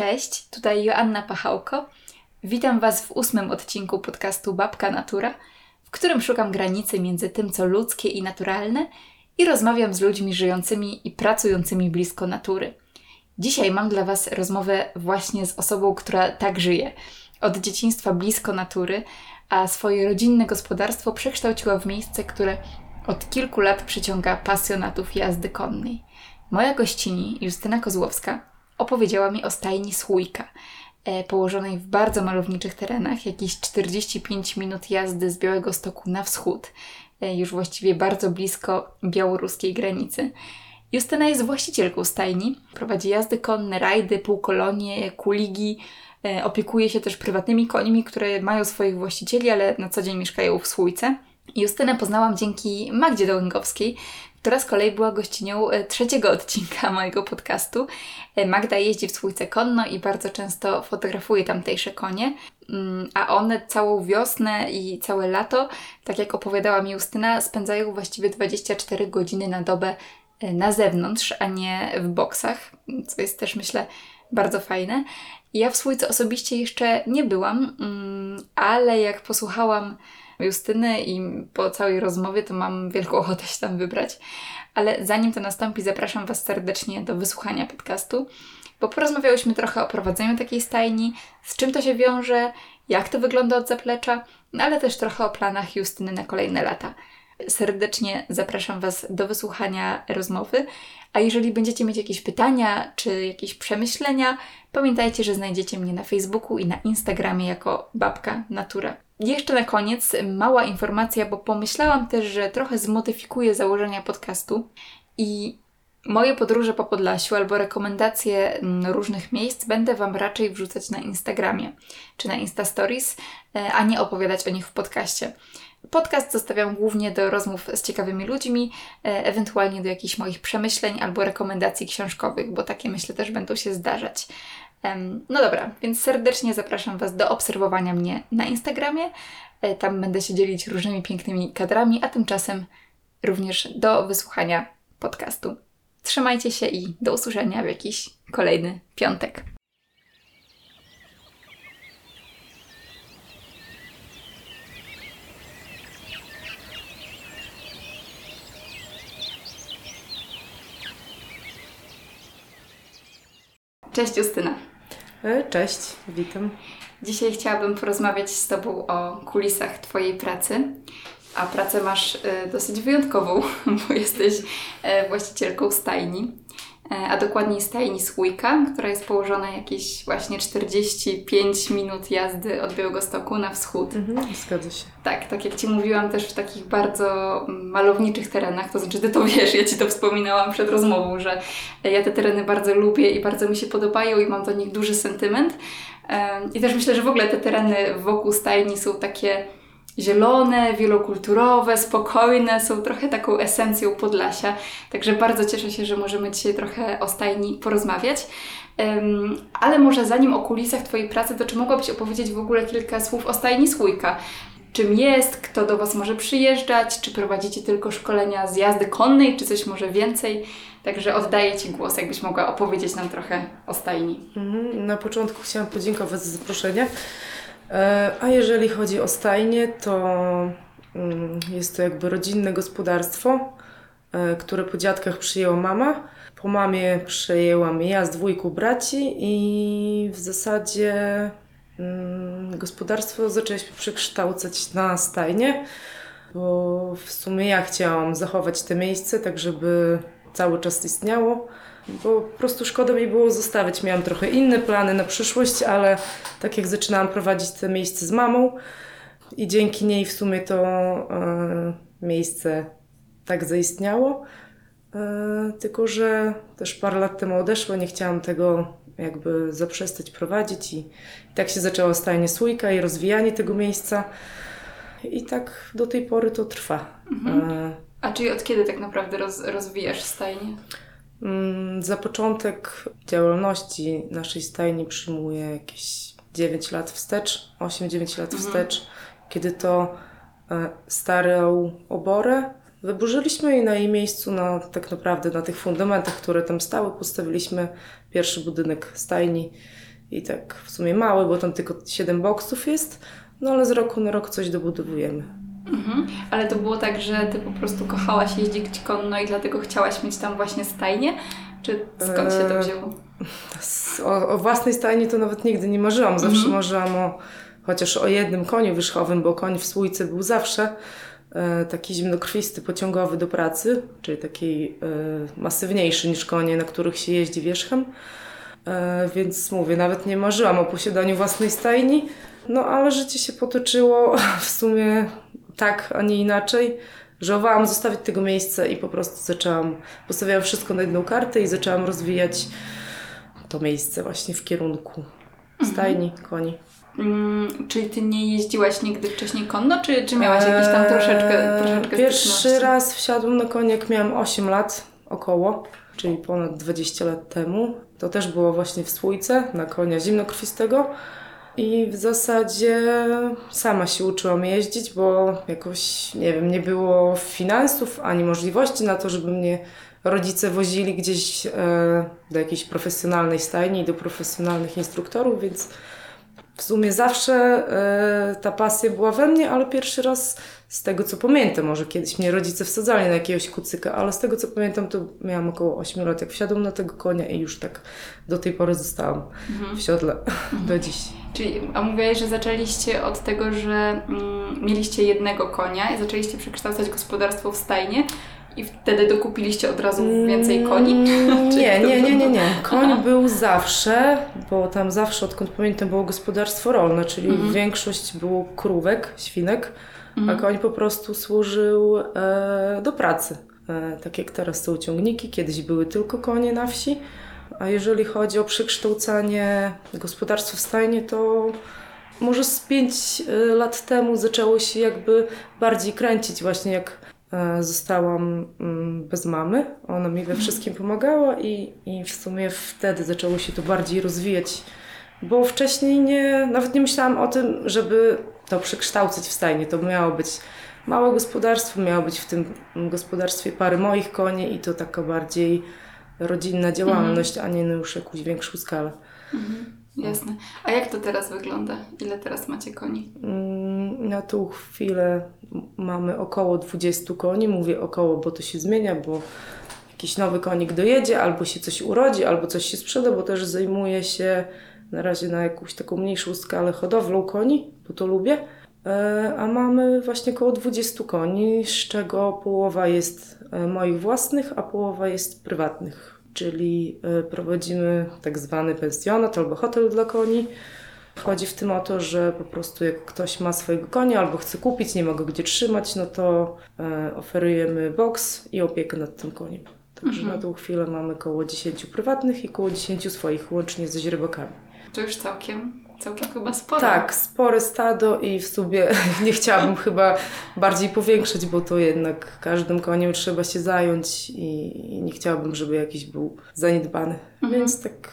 Cześć, tutaj Joanna Pachałko. Witam Was w ósmym odcinku podcastu Babka Natura, w którym szukam granicy między tym, co ludzkie i naturalne i rozmawiam z ludźmi żyjącymi i pracującymi blisko natury. Dzisiaj mam dla Was rozmowę właśnie z osobą, która tak żyje. Od dzieciństwa blisko natury, a swoje rodzinne gospodarstwo przekształciła w miejsce, które od kilku lat przyciąga pasjonatów jazdy konnej. Moja gościni, Justyna Kozłowska, opowiedziała mi o stajni Słójka, e, położonej w bardzo malowniczych terenach, jakieś 45 minut jazdy z Białego Stoku na wschód, e, już właściwie bardzo blisko białoruskiej granicy. Justyna jest właścicielką stajni, prowadzi jazdy konne, rajdy, półkolonie, kuligi, e, opiekuje się też prywatnymi końmi, które mają swoich właścicieli, ale na co dzień mieszkają w Słójce. Justynę poznałam dzięki Magdzie Dołęgowskiej, która z kolei była gościnią e, trzeciego odcinka mojego podcastu. E, Magda jeździ w Słójce konno i bardzo często fotografuje tamtejsze konie, mm, a one całą wiosnę i całe lato, tak jak opowiadała mi Justyna, spędzają właściwie 24 godziny na dobę e, na zewnątrz, a nie w boksach, co jest też myślę bardzo fajne. Ja w Słójce osobiście jeszcze nie byłam, mm, ale jak posłuchałam Justyny i po całej rozmowie to mam wielką ochotę się tam wybrać. Ale zanim to nastąpi, zapraszam Was serdecznie do wysłuchania podcastu, bo porozmawiałyśmy trochę o prowadzeniu takiej stajni, z czym to się wiąże, jak to wygląda od zaplecza, no ale też trochę o planach Justyny na kolejne lata. Serdecznie zapraszam Was do wysłuchania rozmowy. A jeżeli będziecie mieć jakieś pytania czy jakieś przemyślenia, pamiętajcie, że znajdziecie mnie na Facebooku i na Instagramie jako Babka Natura. Jeszcze na koniec mała informacja, bo pomyślałam też, że trochę zmodyfikuję założenia podcastu i moje podróże po Podlasiu albo rekomendacje mm, różnych miejsc będę Wam raczej wrzucać na Instagramie czy na Insta Stories, e, a nie opowiadać o nich w podcaście. Podcast zostawiam głównie do rozmów z ciekawymi ludźmi, e, ewentualnie do jakichś moich przemyśleń albo rekomendacji książkowych, bo takie myślę też będą się zdarzać. No dobra, więc serdecznie zapraszam Was do obserwowania mnie na Instagramie. E, tam będę się dzielić różnymi pięknymi kadrami, a tymczasem również do wysłuchania podcastu. Trzymajcie się i do usłyszenia w jakiś kolejny piątek. Cześć Justyna. E, cześć, witam. Dzisiaj chciałabym porozmawiać z Tobą o kulisach Twojej pracy. A pracę masz e, dosyć wyjątkową, bo jesteś e, właścicielką stajni, a dokładniej stajni Słójka, która jest położona jakieś właśnie 45 minut jazdy od Białegostoku na wschód. Mhm, zgadza się. Tak, tak jak Ci mówiłam też w takich bardzo malowniczych terenach, to znaczy Ty to wiesz, ja Ci to wspominałam przed rozmową, że ja te tereny bardzo lubię i bardzo mi się podobają i mam do nich duży sentyment. I też myślę, że w ogóle te tereny wokół stajni są takie zielone, wielokulturowe, spokojne, są trochę taką esencją Podlasia. Także bardzo cieszę się, że możemy dzisiaj trochę o stajni porozmawiać. Um, ale może zanim o kulisach Twojej pracy, to czy mogłabyś opowiedzieć w ogóle kilka słów o stajni Słójka? Czym jest, kto do Was może przyjeżdżać, czy prowadzicie tylko szkolenia z jazdy konnej, czy coś może więcej? Także oddaję Ci głos, jakbyś mogła opowiedzieć nam trochę o stajni. Mhm, na początku chciałam podziękować za zaproszenie. E, a jeżeli chodzi o stajnie, to mm, jest to jakby rodzinne gospodarstwo, e, które po dziadkach przyjęła mama. Po mamie przejęłam ja z dwójką braci i w zasadzie mm, gospodarstwo zaczęliśmy przekształcać na stajnie, bo w sumie ja chciałam zachować te miejsce, tak żeby cały czas istniało bo po prostu szkoda mi było zostawić. Miałam trochę inne plany na przyszłość, ale tak jak zaczynałam prowadzić te miejsce z mamą i dzięki niej w sumie to e, miejsce tak zaistniało. E, tylko, że też parę lat temu odeszło, nie chciałam tego jakby zaprzestać prowadzić i, i tak się zaczęła stajnie Słójka i rozwijanie tego miejsca. I tak do tej pory to trwa. Mhm. E, A czyli od kiedy tak naprawdę roz, rozwijasz stajnię? Mm, za początek działalności naszej stajni przyjmuje jakieś 9 lat wstecz, 8-9 lat mhm. wstecz, kiedy to e, starą oborę wyburzyliśmy i na jej miejscu, na, tak naprawdę na tych fundamentach, które tam stały, postawiliśmy pierwszy budynek stajni i tak w sumie mały, bo tam tylko 7 boksów jest, no ale z roku na rok coś dobudowujemy. Mhm. Ale to było tak, że ty po prostu kochałaś jeździć konno i dlatego chciałaś mieć tam właśnie stajnię? Czy skąd się to Eee, wzięło? O, o własnej stajni to nawet nigdy nie marzyłam. Zawsze Mhm. marzyłam o chociaż o jednym koniu wierzchowym, bo koń w Słójce był zawsze e, taki zimnokrwisty, pociągowy do pracy, czyli taki e, masywniejszy niż konie, na których się jeździ wierzchem. E, więc mówię, nawet nie marzyłam o posiadaniu własnej stajni. No ale życie się potoczyło w sumie tak, a nie inaczej. Żałowałam zostawić tego miejsca i po prostu zaczęłam, postawiłam wszystko na jedną kartę i zaczęłam rozwijać to miejsce właśnie w kierunku stajni, koni. Mm, czyli ty nie jeździłaś nigdy wcześniej konno, czy, czy miałaś jakieś tam troszeczkę, Eee, troszeczkę Pierwszy styczności? raz wsiadłam na konie, jak miałam 8 lat około, czyli ponad 20 lat temu. To też było właśnie w Słójce, na konia zimnokrwistego. I w zasadzie sama się uczyłam jeździć, bo jakoś, nie wiem, nie było finansów ani możliwości na to, żeby mnie rodzice wozili gdzieś e, do jakiejś profesjonalnej stajni do profesjonalnych instruktorów, więc w sumie zawsze e, ta pasja była we mnie, ale pierwszy raz z tego co pamiętam, może kiedyś mnie rodzice wsadzali na jakiegoś kucyka, ale z tego co pamiętam, to miałam około 8 lat, jak wsiadłam na tego konia i już tak do tej pory zostałam w siodle do dziś. Czyli, a mówiłaś, że zaczęliście od tego, że mm, mieliście jednego konia i zaczęliście przekształcać gospodarstwo w stajnie i wtedy dokupiliście od razu więcej koni? Mm, Nie, nie, nie, nie, nie. Koń był zawsze, bo tam zawsze, odkąd pamiętam, było gospodarstwo rolne, czyli Mhm. większość było krówek, świnek, Mhm. a koń po prostu służył e, do pracy. E, tak jak teraz są ciągniki, kiedyś były tylko konie na wsi. A jeżeli chodzi o przekształcanie gospodarstwa w stajnie, to może z 5 lat temu zaczęło się jakby bardziej kręcić właśnie jak e, zostałam mm, bez mamy. Ona mi we wszystkim pomagała i, i w sumie wtedy zaczęło się to bardziej rozwijać, bo wcześniej nie, nawet nie myślałam o tym, żeby to przekształcić w stajnie. To miało być małe gospodarstwo, miało być w tym gospodarstwie parę moich koni i to taka bardziej rodzinna działalność, a nie na już jakąś większą skalę. Mhm. Jasne. A jak to teraz wygląda? Ile teraz macie koni? Mm, Na tą chwilę mamy około 20 koni. Mówię około, bo to się zmienia, bo jakiś nowy konik dojedzie, albo się coś urodzi, albo coś się sprzeda, bo też zajmuję się na razie na jakąś taką mniejszą skalę hodowlą koni, bo to lubię. E, A mamy właśnie około 20 koni, z czego połowa jest e, moich własnych, a połowa jest prywatnych. Czyli e, prowadzimy tak zwany pensjonat albo hotel dla koni. Chodzi w tym o to, że po prostu jak ktoś ma swojego konia albo chce kupić, nie ma go gdzie trzymać, no to e, oferujemy boks i opiekę nad tym koniem. Także Mhm. na tą chwilę mamy około 10 prywatnych i około 10 swoich, łącznie ze źrebakami. To już całkiem, całkiem chyba sporo. Tak, spore stado i w sumie nie chciałabym chyba bardziej powiększać, bo to jednak każdym koniem trzeba się zająć i nie chciałabym, żeby jakiś był zaniedbany. Mhm. Więc tak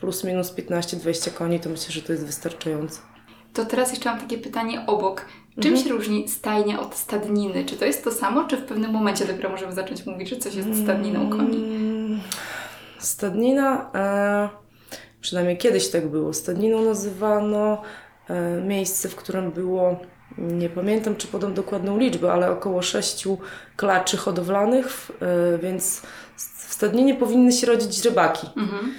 plus minus 15-20 koni to myślę, że to jest wystarczająco. To teraz jeszcze mam takie pytanie obok. Czym Mhm. się różni stajnia od stadniny? Czy to jest to samo, czy w pewnym momencie dopiero możemy zacząć mówić, że coś jest stadniną koni? Mm, Stadnina, e, przynajmniej kiedyś tak było, stadniną nazywano e, miejsce, w którym było, nie pamiętam czy podam dokładną liczbę, ale około sześciu klaczy hodowlanych, e, więc w stadninie powinny się rodzić źrebaki. Mhm.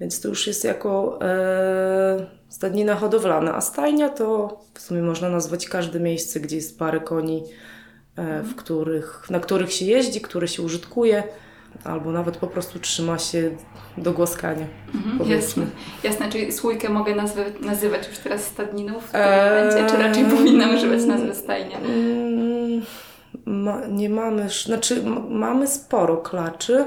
Więc to już jest jako e, stadnina hodowlana, a stajnia to w sumie można nazwać każde miejsce, gdzie jest parę koni, e, w których, na których się jeździ, które się użytkuje, albo nawet po prostu trzyma się do głaskania. Mhm. Jasne. Jasne, czyli słójkę mogę nazwy, nazywać już teraz stadniną w tym Eee, momencie, czy raczej powinnam używać nazwy stajnia? Mm, ma, nie mamy, znaczy mamy sporo klaczy.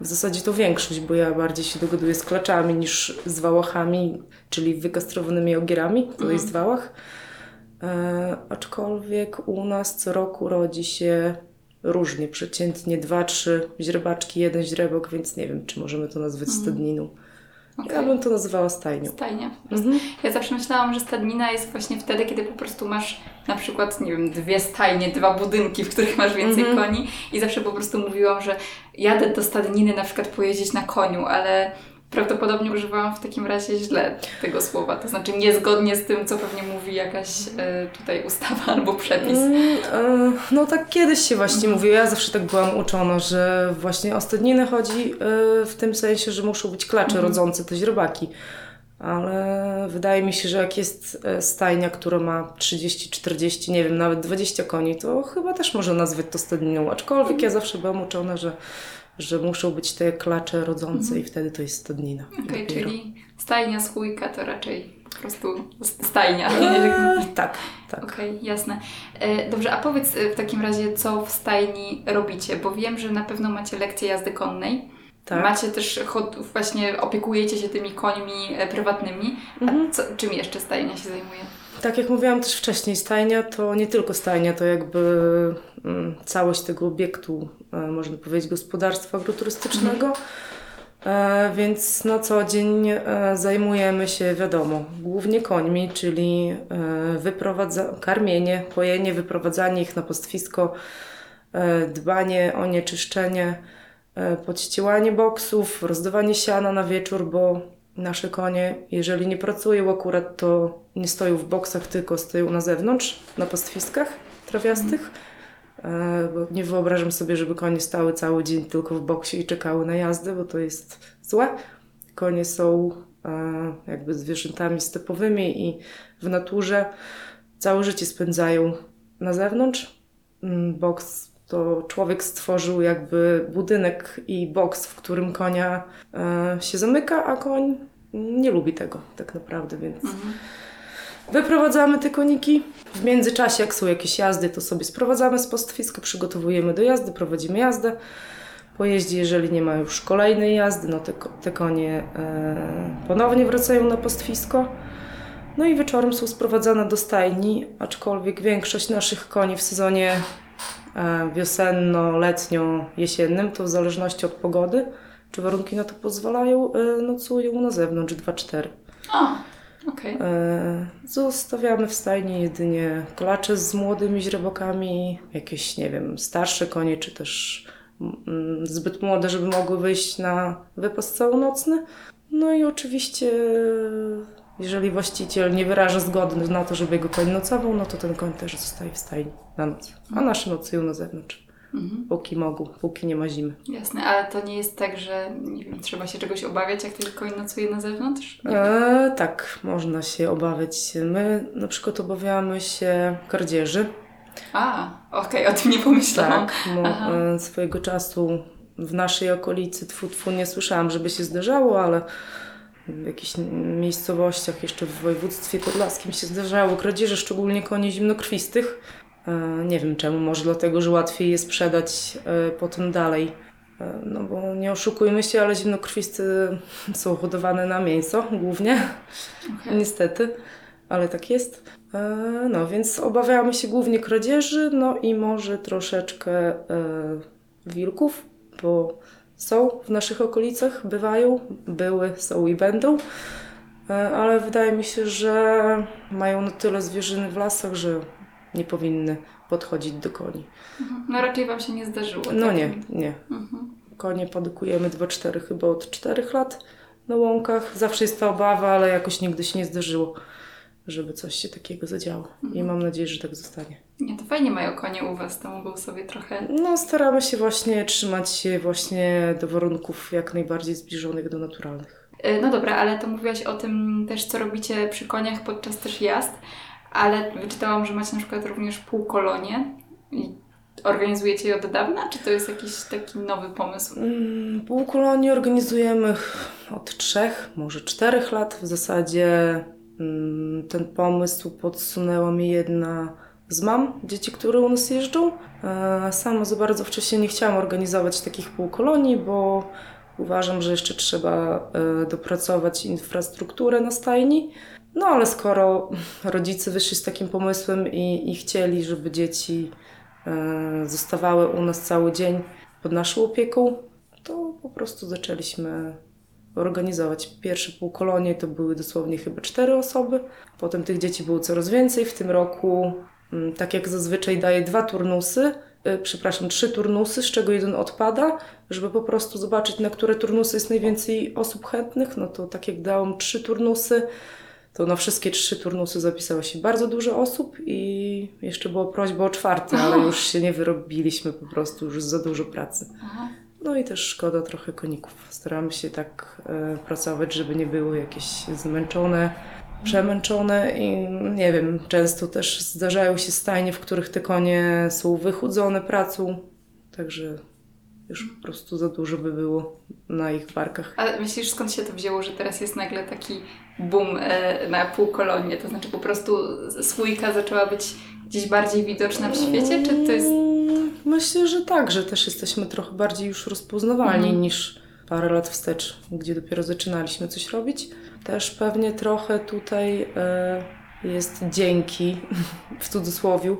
W zasadzie to większość, bo ja bardziej się dogaduję z klaczami niż z wałachami, czyli wykastrowanymi ogierami. To Mhm. jest wałach. E, aczkolwiek u nas co roku rodzi się różnie, przeciętnie dwa, trzy źrebaczki, jeden źrebok, więc nie wiem, czy możemy to nazwać Mhm. stadniną. Okej. Ja bym to nazywała stajnią. Stajnia. Mhm. Ja zawsze myślałam, że stadnina jest właśnie wtedy, kiedy po prostu masz na przykład, nie wiem, dwie stajnie, dwa budynki, w których masz więcej Mhm. koni i zawsze po prostu mówiłam, że jadę do stadniny na przykład pojeździć na koniu, ale Prawdopodobnie używałam w takim razie źle tego słowa, to znaczy niezgodnie z tym, co pewnie mówi jakaś e, tutaj ustawa albo przepis. Mm, e, no tak kiedyś się właśnie mówiło. Ja zawsze tak byłam uczona, że właśnie o stadninę chodzi e, w tym sensie, że muszą być klacze Mhm. rodzące te źrebaki. Ale wydaje mi się, że jak jest stajnia, która ma 30, 40, nie wiem, nawet 20 koni, to chyba też można nazwać to stadniną. Aczkolwiek ja zawsze byłam uczona, że, że muszą być te klacze rodzące i wtedy to jest stadnina. Okej, dopiero. czyli stajnia, skójka to raczej po prostu st- stajnia. E, tak, tak. Okej, jasne. E, Dobrze, a powiedz e, w takim razie, co w stajni robicie, bo wiem, że na pewno macie lekcję jazdy konnej. tak. Macie też, właśnie opiekujecie się tymi końmi e, prywatnymi. Mhm. A co, czym jeszcze stajnia się zajmuje? Tak jak mówiłam też wcześniej, stajnia to nie tylko stajnia, to jakby mm, całość tego obiektu, można powiedzieć, gospodarstwa agroturystycznego. E, więc na co dzień e, zajmujemy się, wiadomo, głównie końmi, czyli e, karmienie, pojenie, wyprowadzanie ich na pastwisko, e, dbanie o nieczyszczenie, e, podściełanie boksów, rozdawanie siana na wieczór, bo nasze konie, jeżeli nie pracują akurat, to nie stoją w boksach, tylko stoją na zewnątrz, na pastwiskach trawiastych. E, Bo nie wyobrażam sobie, żeby konie stały cały dzień tylko w boksie i czekały na jazdę, bo to jest złe. Konie są e, jakby zwierzętami stepowymi i w naturze całe życie spędzają na zewnątrz. Mm, Boks to człowiek stworzył jakby budynek i boks, w którym konia e, się zamyka, a koń nie lubi tego tak naprawdę, więc Mhm. Wyprowadzamy te koniki. W międzyczasie, jak są jakieś jazdy, to sobie sprowadzamy z pastwiska, przygotowujemy do jazdy, prowadzimy jazdę. Po jeździe, jeżeli nie ma już kolejnej jazdy, no te, te konie e, ponownie wracają na pastwisko. No i wieczorem są sprowadzane do stajni, aczkolwiek większość naszych koni w sezonie e, wiosenno-letnio-jesiennym, to w zależności od pogody, czy warunki na to pozwalają, e, nocują na zewnątrz 2-4. O, okej. E, Zostawiamy w stajni jedynie klacze z młodymi źrebakami, jakieś, nie wiem, starsze konie, czy też zbyt młode, żeby mogły wyjść na wypas całonocny. No i oczywiście, jeżeli właściciel nie wyraża zgody na to, żeby jego koń nocował, no to ten koń też zostaje w stajni na noc. A nasze nocują na zewnątrz, Mhm. póki mogą, póki nie ma zimy. Jasne, ale to nie jest tak, że nie wiem, trzeba się czegoś obawiać, jak ten koń nocuje na zewnątrz? E, tak, można się obawiać. My na przykład obawiamy się kradzieży. A, okej, o tym nie pomyślałam. Tak, mo, e, swojego czasu w naszej okolicy tfu, tfu, nie słyszałam, żeby się zdarzało, ale w jakichś miejscowościach jeszcze w województwie podlaskim się zdarzały kradzieże, szczególnie koni zimnokrwistych. E, Nie wiem czemu, może dlatego, że łatwiej je sprzedać e, potem dalej. E, No bo nie oszukujmy się, ale zimnokrwisty są hodowane na mięso głównie. Okej. Niestety, ale tak jest. No, więc obawiamy się głównie kradzieży, no i może troszeczkę wilków, bo są w naszych okolicach, bywają, były, są i będą. Ale wydaje mi się, że mają na tyle zwierzyny w lasach, że nie powinny podchodzić do koni. Mhm. No raczej Wam się nie zdarzyło. No tak? nie, nie. Mhm. Konie podykujemy 2-4 chyba od 4 lat na łąkach. Zawsze jest ta obawa, ale jakoś nigdy się nie zdarzyło, żeby coś się takiego zadziało. I mam nadzieję, że tak zostanie. Nie, to fajnie mają konie u Was, to mogą sobie trochę... No, staramy się właśnie trzymać się właśnie do warunków jak najbardziej zbliżonych do naturalnych. E, No dobra, ale to mówiłaś o tym też, co robicie przy koniach podczas też jazd, ale wyczytałam, że macie na przykład również półkolonie i organizujecie je od dawna, czy to jest jakiś taki nowy pomysł? Mm, Półkolonie organizujemy od trzech, może czterech lat. W zasadzie mm, ten pomysł podsunęła mi jedna z mam dzieci, które u nas jeżdżą. E, Sama za bardzo wcześniej nie chciałam organizować takich półkolonii, bo uważam, że jeszcze trzeba e, dopracować infrastrukturę na stajni. No ale skoro rodzice wyszli z takim pomysłem i, i chcieli, żeby dzieci e, zostawały u nas cały dzień pod naszą opieką, to po prostu zaczęliśmy organizować. Pierwsze półkolonie to były dosłownie chyba cztery osoby. Potem tych dzieci było coraz więcej. W tym roku, mm, tak jak zazwyczaj, daję dwa turnusy y, przepraszam, trzy turnusy, z czego jeden odpada, żeby po prostu zobaczyć, na które turnusy jest najwięcej osób chętnych. No to tak jak dałam trzy turnusy, to na wszystkie trzy turnusy zapisało się bardzo dużo osób i jeszcze była prośba o czwarty, ale już się nie wyrobiliśmy, po prostu już za dużo pracy. Aha. No i też szkoda trochę koników. Staramy się tak e, pracować, żeby nie były jakieś zmęczone, przemęczone i nie wiem, często też zdarzają się stajnie, w których te konie są wychudzone pracą, także już po prostu za dużo by było na ich barkach. A myślisz, skąd się to wzięło, że teraz jest nagle taki boom e, na półkolonie? To znaczy po prostu słójka zaczęła być gdzieś bardziej widoczna w świecie, czy to jest... Mm, Myślę, że tak, że też jesteśmy trochę bardziej już rozpoznawalni Mhm. niż parę lat wstecz, gdzie dopiero zaczynaliśmy coś robić. Też pewnie trochę tutaj e, jest dzięki, w cudzysłowie,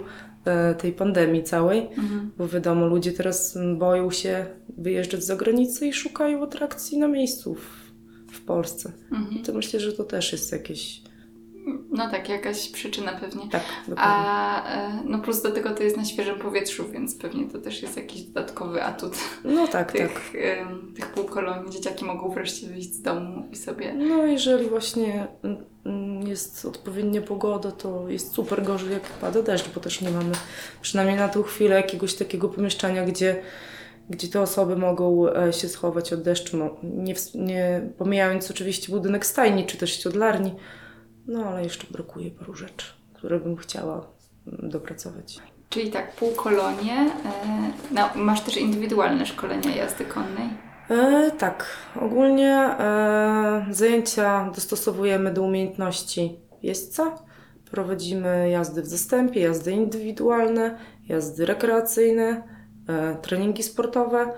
tej pandemii całej, Mhm. bo wiadomo, ludzie teraz boją się wyjeżdżać za granicę i szukają atrakcji na miejscu w, w Polsce. Mhm. To myślę, że to też jest jakieś... No tak, jakaś przyczyna pewnie. Tak, dokładnie. A e, no plus do tego to jest na świeżym powietrzu, więc pewnie to też jest jakiś dodatkowy atut No tak, tak. tych, em, tych półkolonii. Dzieciaki mogą wreszcie wyjść z domu i sobie... No, jeżeli właśnie mm, mm, jest odpowiednia pogoda, to jest super gorzej, jak pada deszcz, bo też nie mamy przynajmniej na tą chwilę jakiegoś takiego pomieszczenia, gdzie, gdzie te osoby mogą e, się schować od deszczu. No, nie, nie pomijając oczywiście budynek stajni czy też siodlarni, no ale jeszcze brakuje paru rzeczy, które bym chciała mm, dopracować. Czyli tak, półkolonie. E, no, masz też indywidualne szkolenia jazdy konnej. E, tak, ogólnie e, zajęcia dostosowujemy do umiejętności jeźdźca. Prowadzimy jazdy w zastępie, jazdy indywidualne, jazdy rekreacyjne, e, treningi sportowe,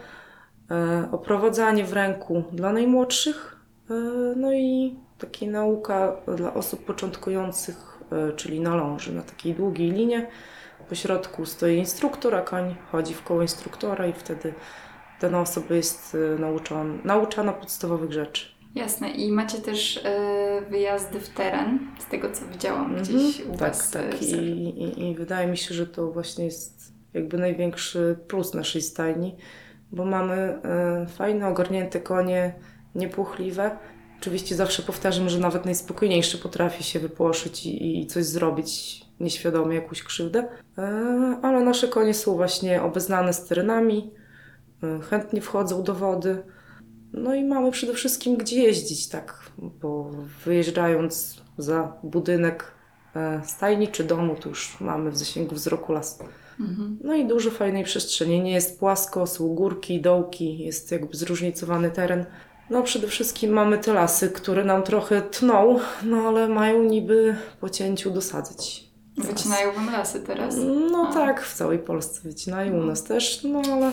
e, oprowadzanie w ręku dla najmłodszych, e, no i taka nauka dla osób początkujących, e, czyli na ląży, na takiej długiej linie. Po środku stoi instruktor, a koń chodzi w koło instruktora i wtedy dana osoba jest e, nauczona, nauczana podstawowych rzeczy. Jasne. I macie też e, wyjazdy w teren, z tego co widziałam gdzieś u tak, Was. tak. I, i, I wydaje mi się, że to właśnie jest jakby największy plus naszej stajni, bo mamy e, fajne, ogarnięte konie, niepuchliwe. Oczywiście zawsze powtarzam, że nawet najspokojniejszy potrafi się wypłoszyć i, i coś zrobić nieświadomie, jakąś krzywdę. E, ale nasze konie są właśnie obeznane z terenami, e, chętnie wchodzą do wody. No i mamy przede wszystkim gdzie jeździć, tak, bo wyjeżdżając za budynek e, stajni czy domu, to już mamy w zasięgu wzroku las. Mhm. No i dużo fajnej przestrzeni. Nie jest płasko, są górki, dołki, jest jakby zróżnicowany teren. No przede wszystkim mamy te lasy, które nam trochę tną, no ale mają niby po cięciu dosadzać. Wycinają Wam lasy teraz. No A. tak, w całej Polsce wycinają, u nas też, no ale,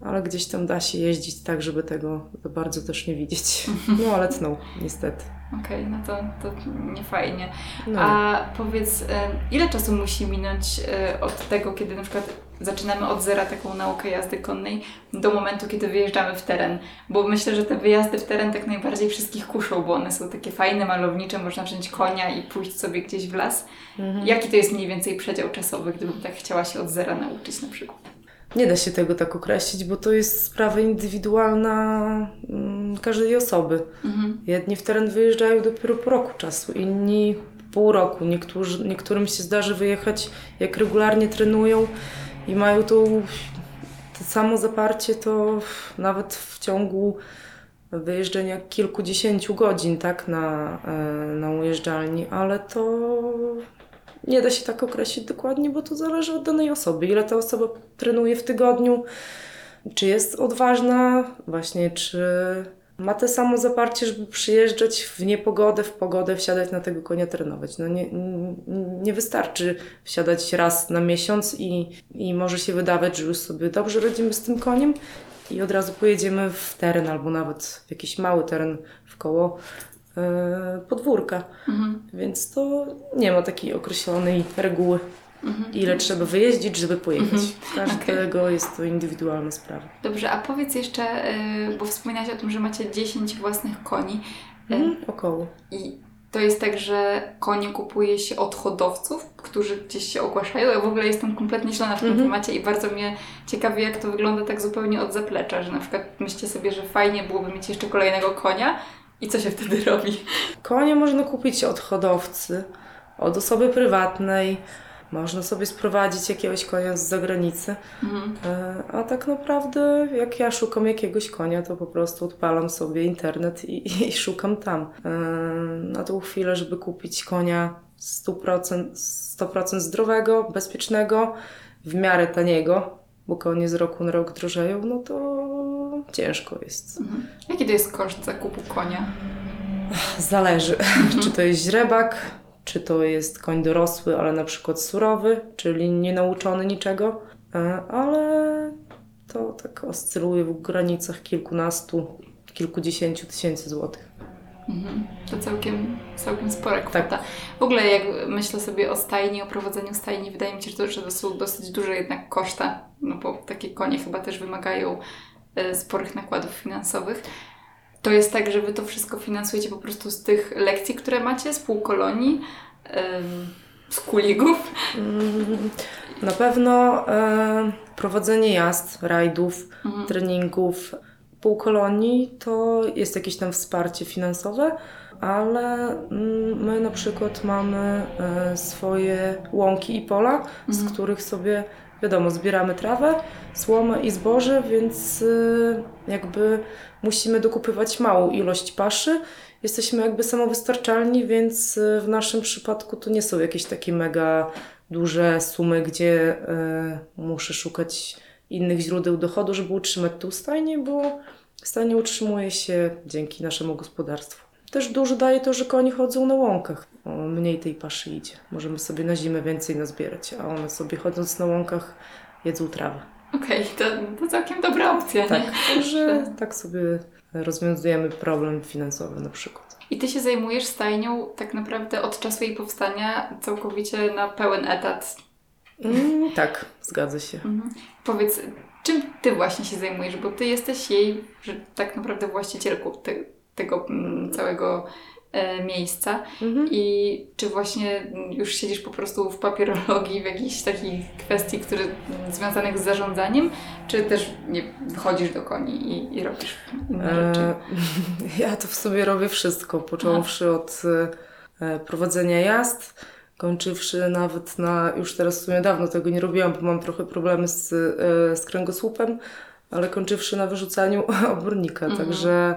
ale gdzieś tam da się jeździć tak, żeby tego bardzo też nie widzieć. No ale tną, niestety. Okej, no to, to nie fajnie. No. A powiedz, e, ile czasu musi minąć e, od tego, kiedy na przykład zaczynamy od zera taką naukę jazdy konnej, do momentu, kiedy wyjeżdżamy w teren? Bo myślę, że te wyjazdy w teren tak najbardziej wszystkich kuszą, bo one są takie fajne, malownicze, można wziąć konia i pójść sobie gdzieś w las. Mhm. Jaki to jest mniej więcej przedział czasowy, gdybym tak chciała się od zera nauczyć na przykład? Nie da się tego tak określić, bo to jest sprawa indywidualna mm, każdej osoby. Mhm. Jedni w teren wyjeżdżają dopiero po roku czasu, inni pół roku. Niektórzy, niektórym się zdarzy wyjechać, jak regularnie trenują i mają tą, to samo zaparcie, to nawet w ciągu wyjeżdżania kilkudziesięciu godzin tak, na, e, na ujeżdżalni, ale to nie da się tak określić dokładnie, bo to zależy od danej osoby. Ile ta osoba trenuje w tygodniu, czy jest odważna, właśnie, czy ma te samo zaparcie, żeby przyjeżdżać w niepogodę, w pogodę, wsiadać na tego konia, trenować. No nie, nie- wystarczy wsiadać raz na miesiąc i, i może się wydawać, że już sobie dobrze radzimy z tym koniem i od razu pojedziemy w teren albo nawet w jakiś mały teren w koło e, podwórka. Mhm. Więc to nie ma takiej określonej reguły, Mhm. ile trzeba wyjeździć, żeby pojechać. Mhm. Każdego jest to indywidualna sprawa. Dobrze, a powiedz jeszcze, y, bo wspominałaś o tym, że macie 10 własnych koni. y, Mhm. Około. I to jest tak, że konie kupuje się od hodowców, którzy gdzieś się ogłaszają. Ja w ogóle jestem kompletnie ślona w tym Mhm. temacie i bardzo mnie ciekawi, jak to wygląda tak zupełnie od zaplecza, że na przykład myślcie sobie, że fajnie byłoby mieć jeszcze kolejnego konia i co się wtedy robi? Konie można kupić od hodowcy, od osoby prywatnej. Można sobie sprowadzić jakiegoś konia z zagranicy. Mhm. E, A tak naprawdę, jak ja szukam jakiegoś konia, to po prostu odpalam sobie internet i, i szukam tam. E, Na tą chwilę, żeby kupić konia 100%, 100% zdrowego, bezpiecznego, w miarę taniego, bo konie z roku na rok drożeją, no to ciężko jest. Mhm. Jaki to jest koszt zakupu konia? Zależy, czy to jest źrebak, czy to jest koń dorosły, ale na przykład surowy, czyli nie nauczony niczego, E, ale to tak oscyluje w granicach kilkunastu, kilkudziesięciu tysięcy złotych. Mhm. To całkiem, całkiem spora Tak. kwota. W ogóle jak myślę sobie o stajni, o prowadzeniu stajni, wydaje mi się, że to, że to są dosyć duże jednak koszta, no bo takie konie chyba też wymagają e, sporych nakładów finansowych. To jest tak, że Wy to wszystko finansujecie po prostu z tych lekcji, które macie, z półkolonii, z kuligów. Mm, Na pewno e, prowadzenie jazd, rajdów, Mhm. treningów, półkolonii to jest jakieś tam wsparcie finansowe, ale mm, my na przykład mamy e, swoje łąki i pola, z Mhm. których sobie, wiadomo, zbieramy trawę, słomę i zboże, więc e, jakby musimy dokupywać małą ilość paszy. Jesteśmy jakby samowystarczalni, więc e, w naszym przypadku to nie są jakieś takie mega duże sumy, gdzie e, muszę szukać innych źródeł dochodu, żeby utrzymać tą stajnię, bo stajnia utrzymuje się dzięki naszemu gospodarstwu. Też dużo daje to, że konie chodzą na łąkach. O, mniej tej paszy idzie. Możemy sobie na zimę więcej nazbierać, a one sobie chodząc na łąkach jedzą trawę. Okej, to, to całkiem dobra opcja, Tak, nie? także tak sobie rozwiązujemy problem finansowy na przykład. I Ty się zajmujesz stajnią tak naprawdę od czasu jej powstania całkowicie na pełen etat. Mm, tak, zgadza się. Mhm. Powiedz, czym Ty właśnie się zajmujesz? Bo Ty jesteś jej, że tak naprawdę właścicielką te, tego mm, całego miejsca. Mhm. I czy właśnie już siedzisz po prostu w papierologii, w jakichś takich kwestii, które mm, związanych z zarządzaniem, czy też nie wychodzisz do koni i, i robisz inne rzeczy? E, ja to w sobie robię wszystko, począwszy od e, prowadzenia jazd, kończywszy nawet na, już teraz w sumie dawno tego nie robiłam, bo mam trochę problemy z, e, z kręgosłupem, ale kończywszy na wyrzucaniu obornika, Mhm. także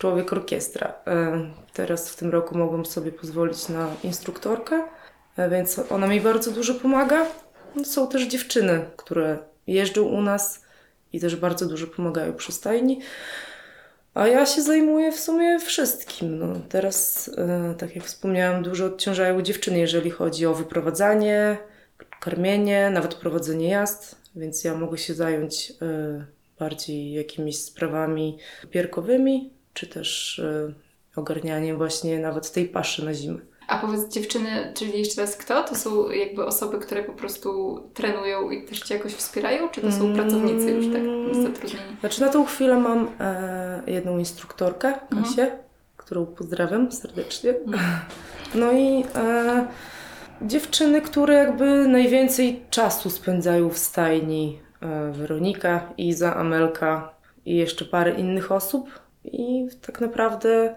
człowiek orkiestra. E, teraz w tym roku mogłam sobie pozwolić na instruktorkę, e, więc ona mi bardzo dużo pomaga. Są też dziewczyny, które jeżdżą u nas i też bardzo dużo pomagają przy stajni. A ja się zajmuję w sumie wszystkim. No, teraz, e, tak jak wspomniałam, dużo odciążają dziewczyny, jeżeli chodzi o wyprowadzanie, karmienie, nawet prowadzenie jazd, więc ja mogę się zająć bardziej jakimiś sprawami papierkowymi, czy też e, ogarnianiem właśnie nawet tej paszy na zimę. A powiedz dziewczyny, czyli jeszcze raz kto? To są jakby osoby, które po prostu trenują i też Cię jakoś wspierają? Czy to są Mm. pracownicy już tak zatrudnieni? Znaczy na tą chwilę mam e, jedną instruktorkę, Kasię, którą pozdrawiam serdecznie. No i e, dziewczyny, które jakby najwięcej czasu spędzają w stajni. E, Weronika, Iza, Amelka i jeszcze parę innych osób. I tak naprawdę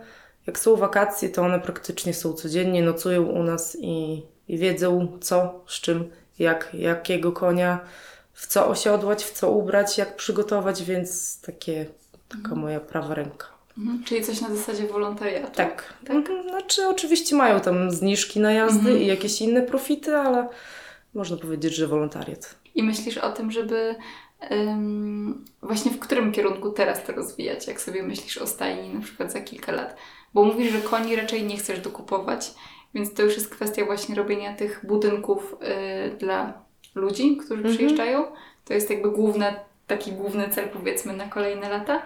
jak są wakacje, to one praktycznie są codziennie, nocują u nas i, i wiedzą co, z czym, jak, jakiego konia, w co osiodłać, w co ubrać, jak przygotować, więc takie, taka moja prawa ręka. Mhm. Czyli coś na zasadzie wolontariatu? Tak. Tak. Mhm. Znaczy, oczywiście mają tam zniżki na jazdy Mhm. i jakieś inne profity, ale można powiedzieć, że wolontariat. I myślisz o tym, żeby właśnie w którym kierunku teraz to rozwijać, jak sobie myślisz o stajni na przykład za kilka lat? Bo mówisz, że koni raczej nie chcesz dokupować, więc to już jest kwestia właśnie robienia tych budynków y, dla ludzi, którzy Mhm. przyjeżdżają. To jest jakby główne, taki główny cel powiedzmy na kolejne lata.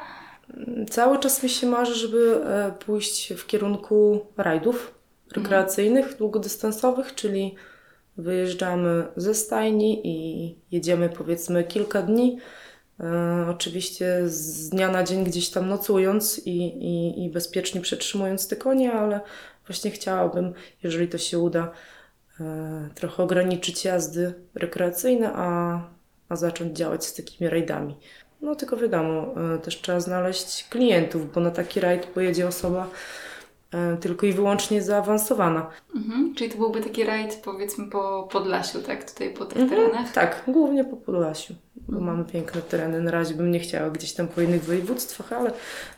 Cały czas mi się marzy, żeby e, pójść w kierunku rajdów rekreacyjnych, długodystansowych, czyli wyjeżdżamy ze stajni i jedziemy powiedzmy kilka dni. E, oczywiście z dnia na dzień gdzieś tam nocując i, i, i bezpiecznie przetrzymując te konie, ale Właśnie chciałabym, jeżeli to się uda, e, trochę ograniczyć jazdy rekreacyjne, a, a zacząć działać z takimi rajdami. No tylko wiadomo, e, też trzeba znaleźć klientów, bo na taki rajd pojedzie osoba tylko i wyłącznie zaawansowana. Mhm. Czyli to byłby taki rajd powiedzmy po Podlasiu, tak? Tutaj po tych Mhm, terenach? Tak, głównie po Podlasiu, bo mamy piękne tereny. Na razie bym nie chciała gdzieś tam po innych województwach, ale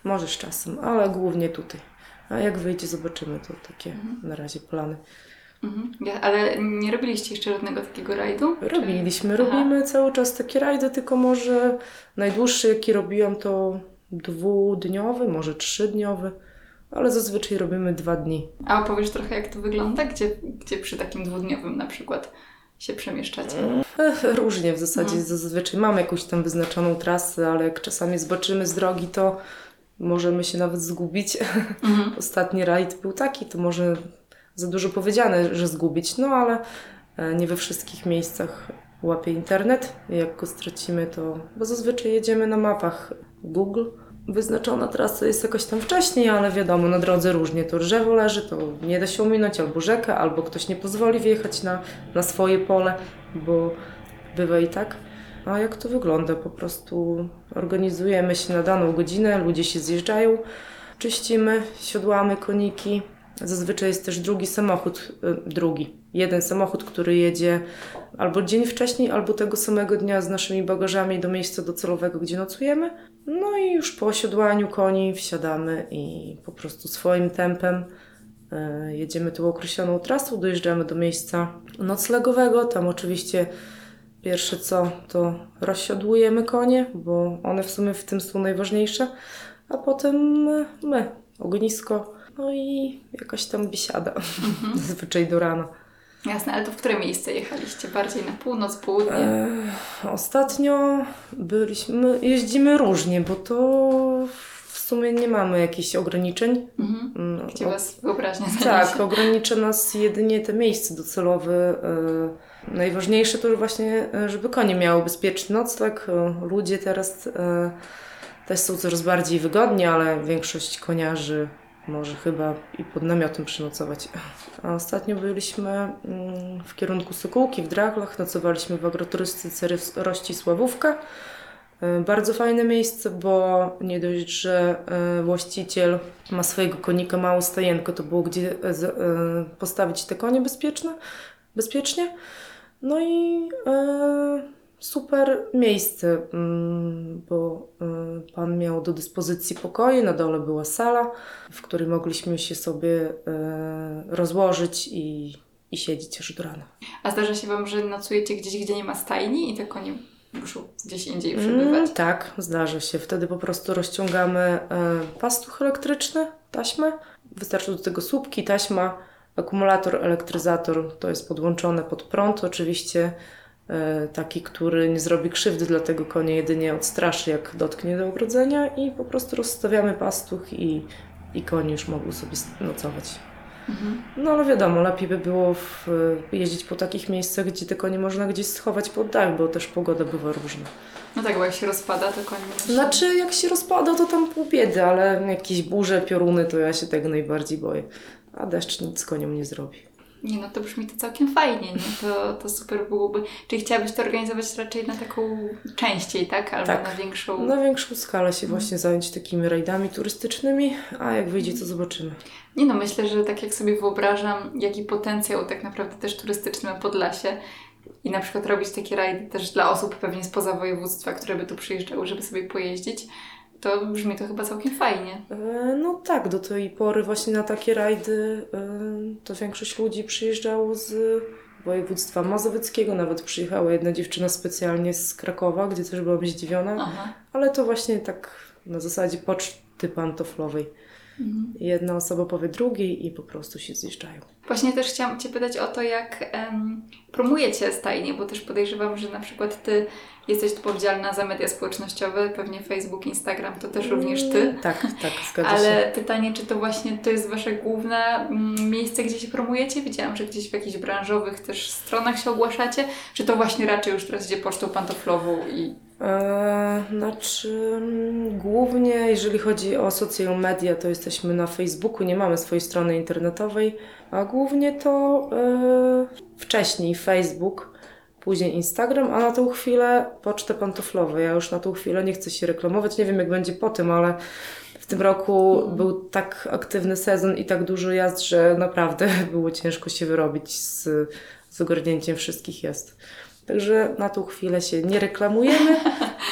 może z czasem, ale głównie tutaj. A jak wyjdzie, zobaczymy. To takie Mhm. na razie plany. Mhm. Ja, ale nie robiliście jeszcze żadnego takiego rajdu? Robiliśmy, Aha. robimy cały czas takie rajdy, tylko może najdłuższy jaki robiłam to dwudniowy, może trzydniowy, ale zazwyczaj robimy dwa dni. A opowiesz trochę, jak to wygląda? Gdzie, gdzie przy takim dwudniowym na przykład się przemieszczacie? Ech, Różnie w zasadzie, Mhm. zazwyczaj mamy jakąś tam wyznaczoną trasę, ale jak czasami zboczymy z drogi, to możemy się nawet zgubić. Mhm. Ostatni rajd był taki, to może za dużo powiedziane, że zgubić, no ale e, nie we wszystkich miejscach łapie internet. Jak go stracimy, to. Bo zazwyczaj jedziemy na mapach Google. Wyznaczona trasa jest jakoś tam wcześniej, ale wiadomo, na drodze różnie. To drzewo leży, to nie da się ominąć, albo rzekę, albo ktoś nie pozwoli wjechać na, na swoje pole, bo bywa i tak. A jak to wygląda? Po prostu organizujemy się na daną godzinę, ludzie się zjeżdżają, czyścimy, siodłamy koniki. Zazwyczaj jest też drugi samochód, y, drugi, jeden samochód, który jedzie albo dzień wcześniej, albo tego samego dnia z naszymi bagażami do miejsca docelowego, gdzie nocujemy. No i już po osiodłaniu koni wsiadamy i po prostu swoim tempem y, jedziemy tą określoną trasą, dojeżdżamy do miejsca noclegowego. Tam oczywiście pierwsze co to rozsiodłujemy konie, bo one w sumie w tym są najważniejsze, a potem y, my, ognisko, no i jakaś tam biesiada, zazwyczaj do rana. Jasne, ale to w które miejsce jechaliście? Bardziej na północ, południe? E, ostatnio byliśmy, jeździmy różnie, bo to w sumie nie mamy jakichś ograniczeń. Mhm. Mm, Gdzie o- Was wyobraźnia Tak, ogranicza nas jedynie te miejsce docelowe. e, Najważniejsze to właśnie, e, żeby konie miały bezpieczny nocleg. E, Ludzie teraz e, też są coraz bardziej wygodni, ale większość koniarzy może chyba i pod namiotem przynocować. A ostatnio byliśmy mm, w kierunku Sokółki w Drachlach, nocowaliśmy w agroturystyce Rys- Rościsławówka. E, Bardzo fajne miejsce, bo nie dość, że e, właściciel ma swojego konika małą stajenkę, to było gdzie e, postawić te konie bezpieczne, bezpiecznie. No i super miejsce, mm, bo e, pan miał do dyspozycji pokoje, na dole była sala, w której mogliśmy się sobie e, rozłożyć i, i siedzieć aż do rana. A zdarza się Wam, że nocujecie gdzieś, gdzie nie ma stajni i te konie muszą gdzieś indziej Mm, przebywać? tak, zdarza się. Wtedy po prostu rozciągamy e, pastuch elektryczny, taśmę. Wystarczy do tego słupki, taśma, akumulator, elektryzator. To jest podłączone pod prąd. Oczywiście taki, który nie zrobi krzywdy, dlatego konie jedynie odstraszy, jak dotknie do ogrodzenia i po prostu rozstawiamy pastuch i, i konie już mogą sobie nocować. Mhm. No ale wiadomo, lepiej by było w, jeździć po takich miejscach, gdzie te konie można gdzieś schować pod dach, bo też pogoda bywa różna. No tak, bo jak się rozpada, to konie musi... Znaczy, jak się rozpada, to tam pół biedy, ale jakieś burze, pioruny, to ja się tego najbardziej boję. A deszcz nic koniom nie zrobi. Nie no, to brzmi to całkiem fajnie, nie? To, to super byłoby. Czyli chciałabyś to organizować raczej na taką częściej, tak? Albo Tak. na większą... Na większą skalę się Mhm. właśnie zająć takimi rajdami turystycznymi, a jak wyjdzie, to zobaczymy. Nie no, myślę, że tak jak sobie wyobrażam, jaki potencjał tak naprawdę też turystyczny ma Podlasie i na przykład robić takie rajdy też dla osób pewnie spoza województwa, które by tu przyjeżdżały, żeby sobie pojeździć, to brzmi to chyba całkiem fajnie. E, No tak, do tej pory właśnie na takie rajdy e, to większość ludzi przyjeżdżało z województwa mazowieckiego. Nawet przyjechała jedna dziewczyna specjalnie z Krakowa, gdzie też byłam zdziwiona. Aha. Ale to właśnie tak na zasadzie poczty pantoflowej. Mhm. Jedna osoba powie drugiej i po prostu się zjeżdżają. Właśnie też chciałam Cię pytać o to, jak em, promujecie stajnie, bo też podejrzewam, że na przykład Ty jesteś odpowiedzialna za media społecznościowe, pewnie Facebook, Instagram, to też również Ty. Tak, tak, zgadza się. Ale pytanie, czy to właśnie to jest Wasze główne mm, miejsce, gdzie się promujecie? Widziałam, że gdzieś w jakichś branżowych też stronach się ogłaszacie. Czy to właśnie raczej już teraz idzie pocztą pantoflową i... E, znaczy, mm, głównie jeżeli chodzi o social media, to jesteśmy na Facebooku, nie mamy swojej strony internetowej, a głównie to e, wcześniej Facebook, później Instagram, a na tą chwilę pocztę pantoflową. Ja już na tą chwilę nie chcę się reklamować, nie wiem jak będzie po tym, ale w tym roku był tak aktywny sezon i tak dużo jazd, że naprawdę było ciężko się wyrobić z, z ogarnięciem wszystkich jazd. Także na tą chwilę się nie reklamujemy,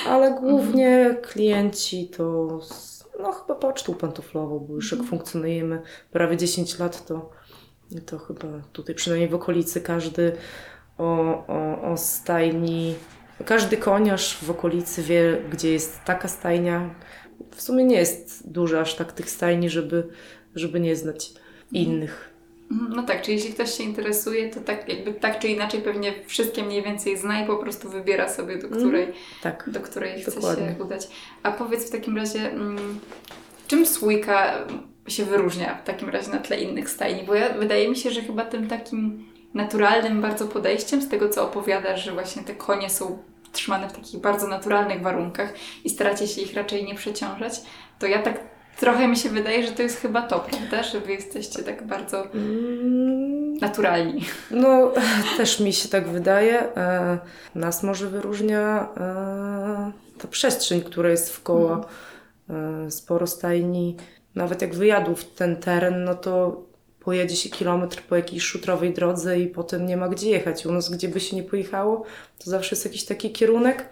ale głównie klienci to z, no chyba pocztą pantoflową, bo już jak funkcjonujemy prawie 10 lat, to, to chyba tutaj przynajmniej w okolicy każdy o, o, o stajni, każdy koniarz w okolicy wie, gdzie jest taka stajnia. W sumie nie jest dużo aż tak tych stajni, żeby, żeby nie znać innych. Mhm, No tak, czyli jeśli ktoś się interesuje, to tak jakby tak czy inaczej pewnie wszystkie mniej więcej zna i po prostu wybiera sobie, do której, Tak. do której chce Dokładnie. się udać. A powiedz w takim razie, mm, czym Słójka się wyróżnia w takim razie na tle innych stajni? Bo ja, wydaje mi się, że chyba tym takim naturalnym bardzo podejściem z tego, co opowiadasz, że właśnie te konie są trzymane w takich bardzo naturalnych warunkach i staracie się ich raczej nie przeciążać, to ja tak trochę mi się wydaje, że to jest chyba to, prawda? Że wy jesteście tak bardzo Mm, naturalni. No, też mi się tak wydaje. E, Nas może wyróżnia e, ta przestrzeń, która jest wkoło. E, Sporo stajni. Nawet jak wyjadł w ten teren, no to pojedzie się kilometr po jakiejś szutrowej drodze i potem nie ma gdzie jechać. U nas, gdzie by się nie pojechało, to zawsze jest jakiś taki kierunek,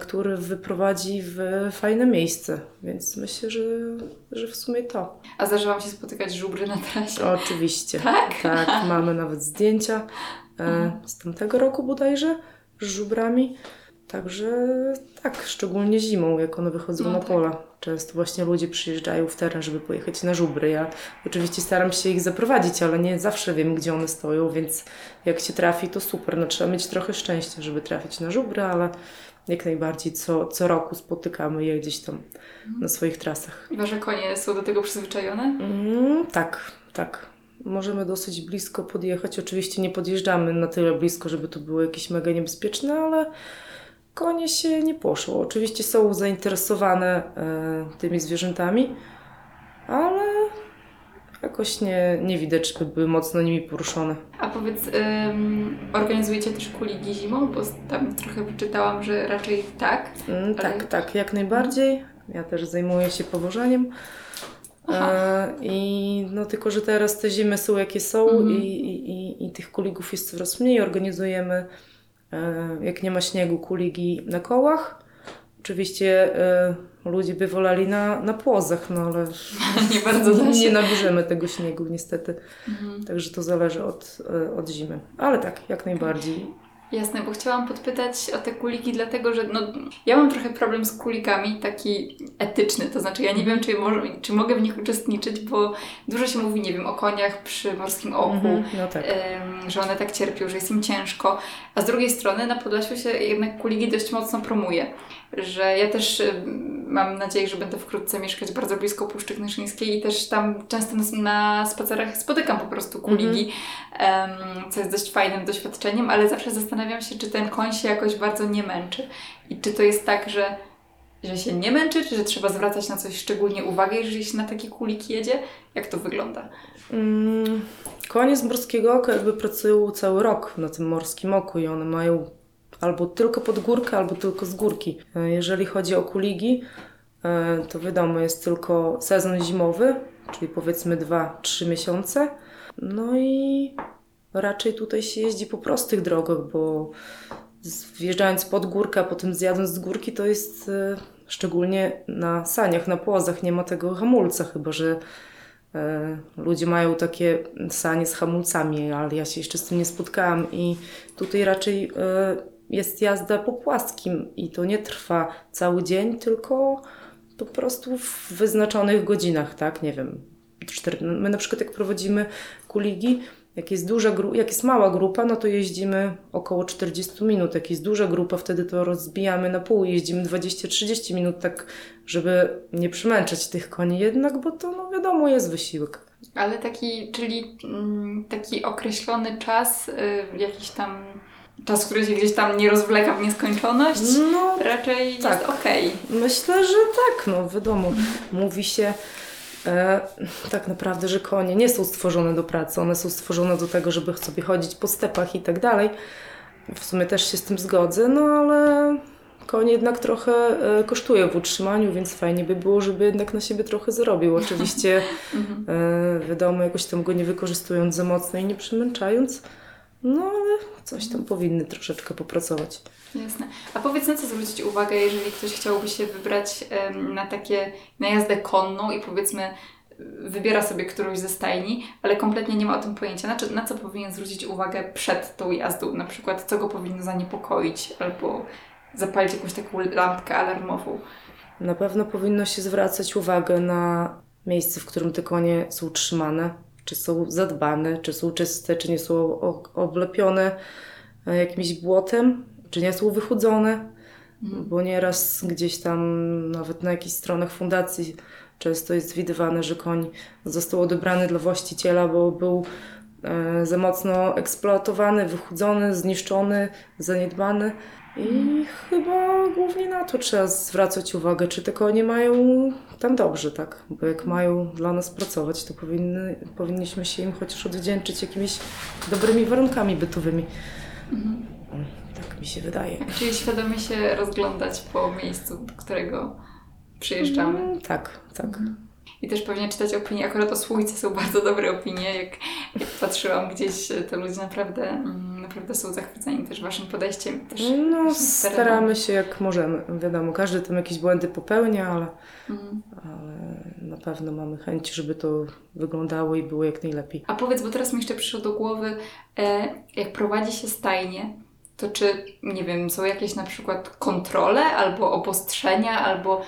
który wyprowadzi w fajne miejsce. Więc myślę, że, że w sumie to. A zdarza Wam się spotykać żubry na trasie? Oczywiście. Tak? Tak, mamy nawet zdjęcia e, z tamtego roku bodajże z żubrami. Także tak, szczególnie zimą, jak one wychodzą No na tak. pola. Często właśnie ludzie przyjeżdżają w teren, żeby pojechać na żubry. Ja oczywiście staram się ich zaprowadzić, ale nie zawsze wiem, gdzie one stoją, więc jak się trafi, to super. No, trzeba mieć trochę szczęścia, żeby trafić na żubry, ale jak najbardziej co, co roku spotykamy je gdzieś tam na swoich trasach. Wasze konie są do tego przyzwyczajone? Mm, tak, tak. Możemy dosyć blisko podjechać. Oczywiście nie podjeżdżamy na tyle blisko, żeby to było jakieś mega niebezpieczne, ale konie się nie poszło. Oczywiście są zainteresowane e, tymi zwierzętami, ale jakoś nie, nie widać, żeby były mocno nimi poruszone. A powiedz, ym, organizujecie też kuligi zimą? Bo tam trochę wyczytałam, że raczej tak. Mm, Ale- tak, tak, jak najbardziej. Ja też zajmuję się powożeniem. Aha. E, I no tylko, że teraz te zimy są jakie są Mhm. i, i, i, tych kuligów jest coraz mniej. Organizujemy, e, jak nie ma śniegu, kuligi na kołach. Oczywiście ludzie by woleli na, na płozach, no ale Nie bardzo da nie nabierzemy tego śniegu niestety. Mhm. Także to zależy od, e, od zimy. Ale tak, jak najbardziej. Jasne, bo chciałam podpytać o te kuliki, dlatego że no, ja mam trochę problem z kulikami, taki etyczny, to znaczy ja nie wiem, czy, może, czy mogę w nich uczestniczyć, bo dużo się mówi, nie wiem, o koniach przy morskim oku, Mhm, no tak. em, że one tak cierpią, że jest im ciężko, a z drugiej strony na Podlasiu się jednak kuligi dość mocno promuje, że ja też em, mam nadzieję, że będę wkrótce mieszkać bardzo blisko Puszczy Knyszyńskiej i też tam często na, na spacerach spotykam po prostu kuligi, em, co jest dość fajnym doświadczeniem, ale zawsze zastanawiam się, czy ten koń się jakoś bardzo nie męczy i czy to jest tak, że że się nie męczy, czy że trzeba zwracać na coś szczególnie uwagę, jeżeli się na takie kuliki jedzie? Jak to wygląda? Mm, Konie z morskiego oka jakby pracują cały rok na tym morskim oku i one mają albo tylko pod górkę, albo tylko z górki. E, Jeżeli chodzi o kuligi, e, to wiadomo, jest tylko sezon zimowy, czyli powiedzmy 2-3 miesiące. No i raczej tutaj się jeździ po prostych drogach, bo wjeżdżając pod górkę, a potem zjadąc z górki, to jest e, szczególnie na saniach, na płozach, nie ma tego hamulca, chyba że E, Ludzie mają takie sanie z hamulcami, ale ja się jeszcze z tym nie spotkałam i tutaj raczej e, jest jazda po płaskim i to nie trwa cały dzień, tylko po prostu w wyznaczonych godzinach, tak? Nie wiem. No, My na przykład jak prowadzimy kuligi, jak jest, duża gru- jak jest mała grupa, no to jeździmy około 40 minut. Jak jest duża grupa, wtedy to rozbijamy na pół, jeździmy 20-30 minut, tak żeby nie przemęczać tych koni jednak, bo to no wiadomo jest wysiłek. Ale taki, czyli mm, taki określony czas, y, jakiś tam czas, który się gdzieś tam nie rozwleka w nieskończoność, No raczej tak. jest okej. Myślę, że tak, no wiadomo. Mówi się e, tak naprawdę, że konie nie są stworzone do pracy, one są stworzone do tego, żeby sobie chodzić po stepach i tak dalej. W sumie też się z tym zgodzę, no ale koń jednak trochę e, kosztuje w utrzymaniu, więc fajnie by było, żeby jednak na siebie trochę zarobił. Oczywiście Mhm. e, wiadomo, jakoś tam go nie wykorzystując za mocno i nie przemęczając, no ale coś tam powinny troszeczkę popracować. Jasne. A powiedz, na co zwrócić uwagę, jeżeli ktoś chciałby się wybrać na takie, na jazdę konną i powiedzmy wybiera sobie którąś ze stajni, ale kompletnie nie ma o tym pojęcia. Na, na co powinien zwrócić uwagę przed tą jazdą? Na przykład, co go powinno zaniepokoić albo zapalić jakąś taką lampkę alarmową. Na pewno powinno się zwracać uwagę na miejsce, w którym te konie są trzymane. Czy są zadbane, czy są czyste, czy nie są oblepione e, jakimś błotem, czy nie są wychudzone. Bo nieraz gdzieś tam, nawet na jakichś stronach fundacji, często jest widywane, że koń został odebrany dla właściciela, bo był e, za mocno eksploatowany, wychudzony, zniszczony, zaniedbany. I chyba głównie na to trzeba zwracać uwagę, czy te konie mają tam dobrze, tak? Bo jak mają dla nas pracować, to powinny, powinniśmy się im chociaż odwdzięczyć jakimiś dobrymi warunkami bytowymi. Tak mi się wydaje. Czyli świadomie się rozglądać po miejscu, do którego przyjeżdżamy. Mm, Tak, tak. I też pewnie czytać opinie. Akurat o Słujce są bardzo dobre opinie. Jak, jak patrzyłam gdzieś, to ludzie naprawdę, mm, naprawdę są zachwyceni też Waszym podejściem. Też No, staramy się jak możemy. Wiadomo, każdy tam jakieś błędy popełnia, ale, Mhm. ale na pewno mamy chęć, żeby to wyglądało i było jak najlepiej. A powiedz, bo teraz mi jeszcze przyszło do głowy, e, jak prowadzi się stajnie, to czy, nie wiem, są jakieś na przykład kontrole albo obostrzenia, albo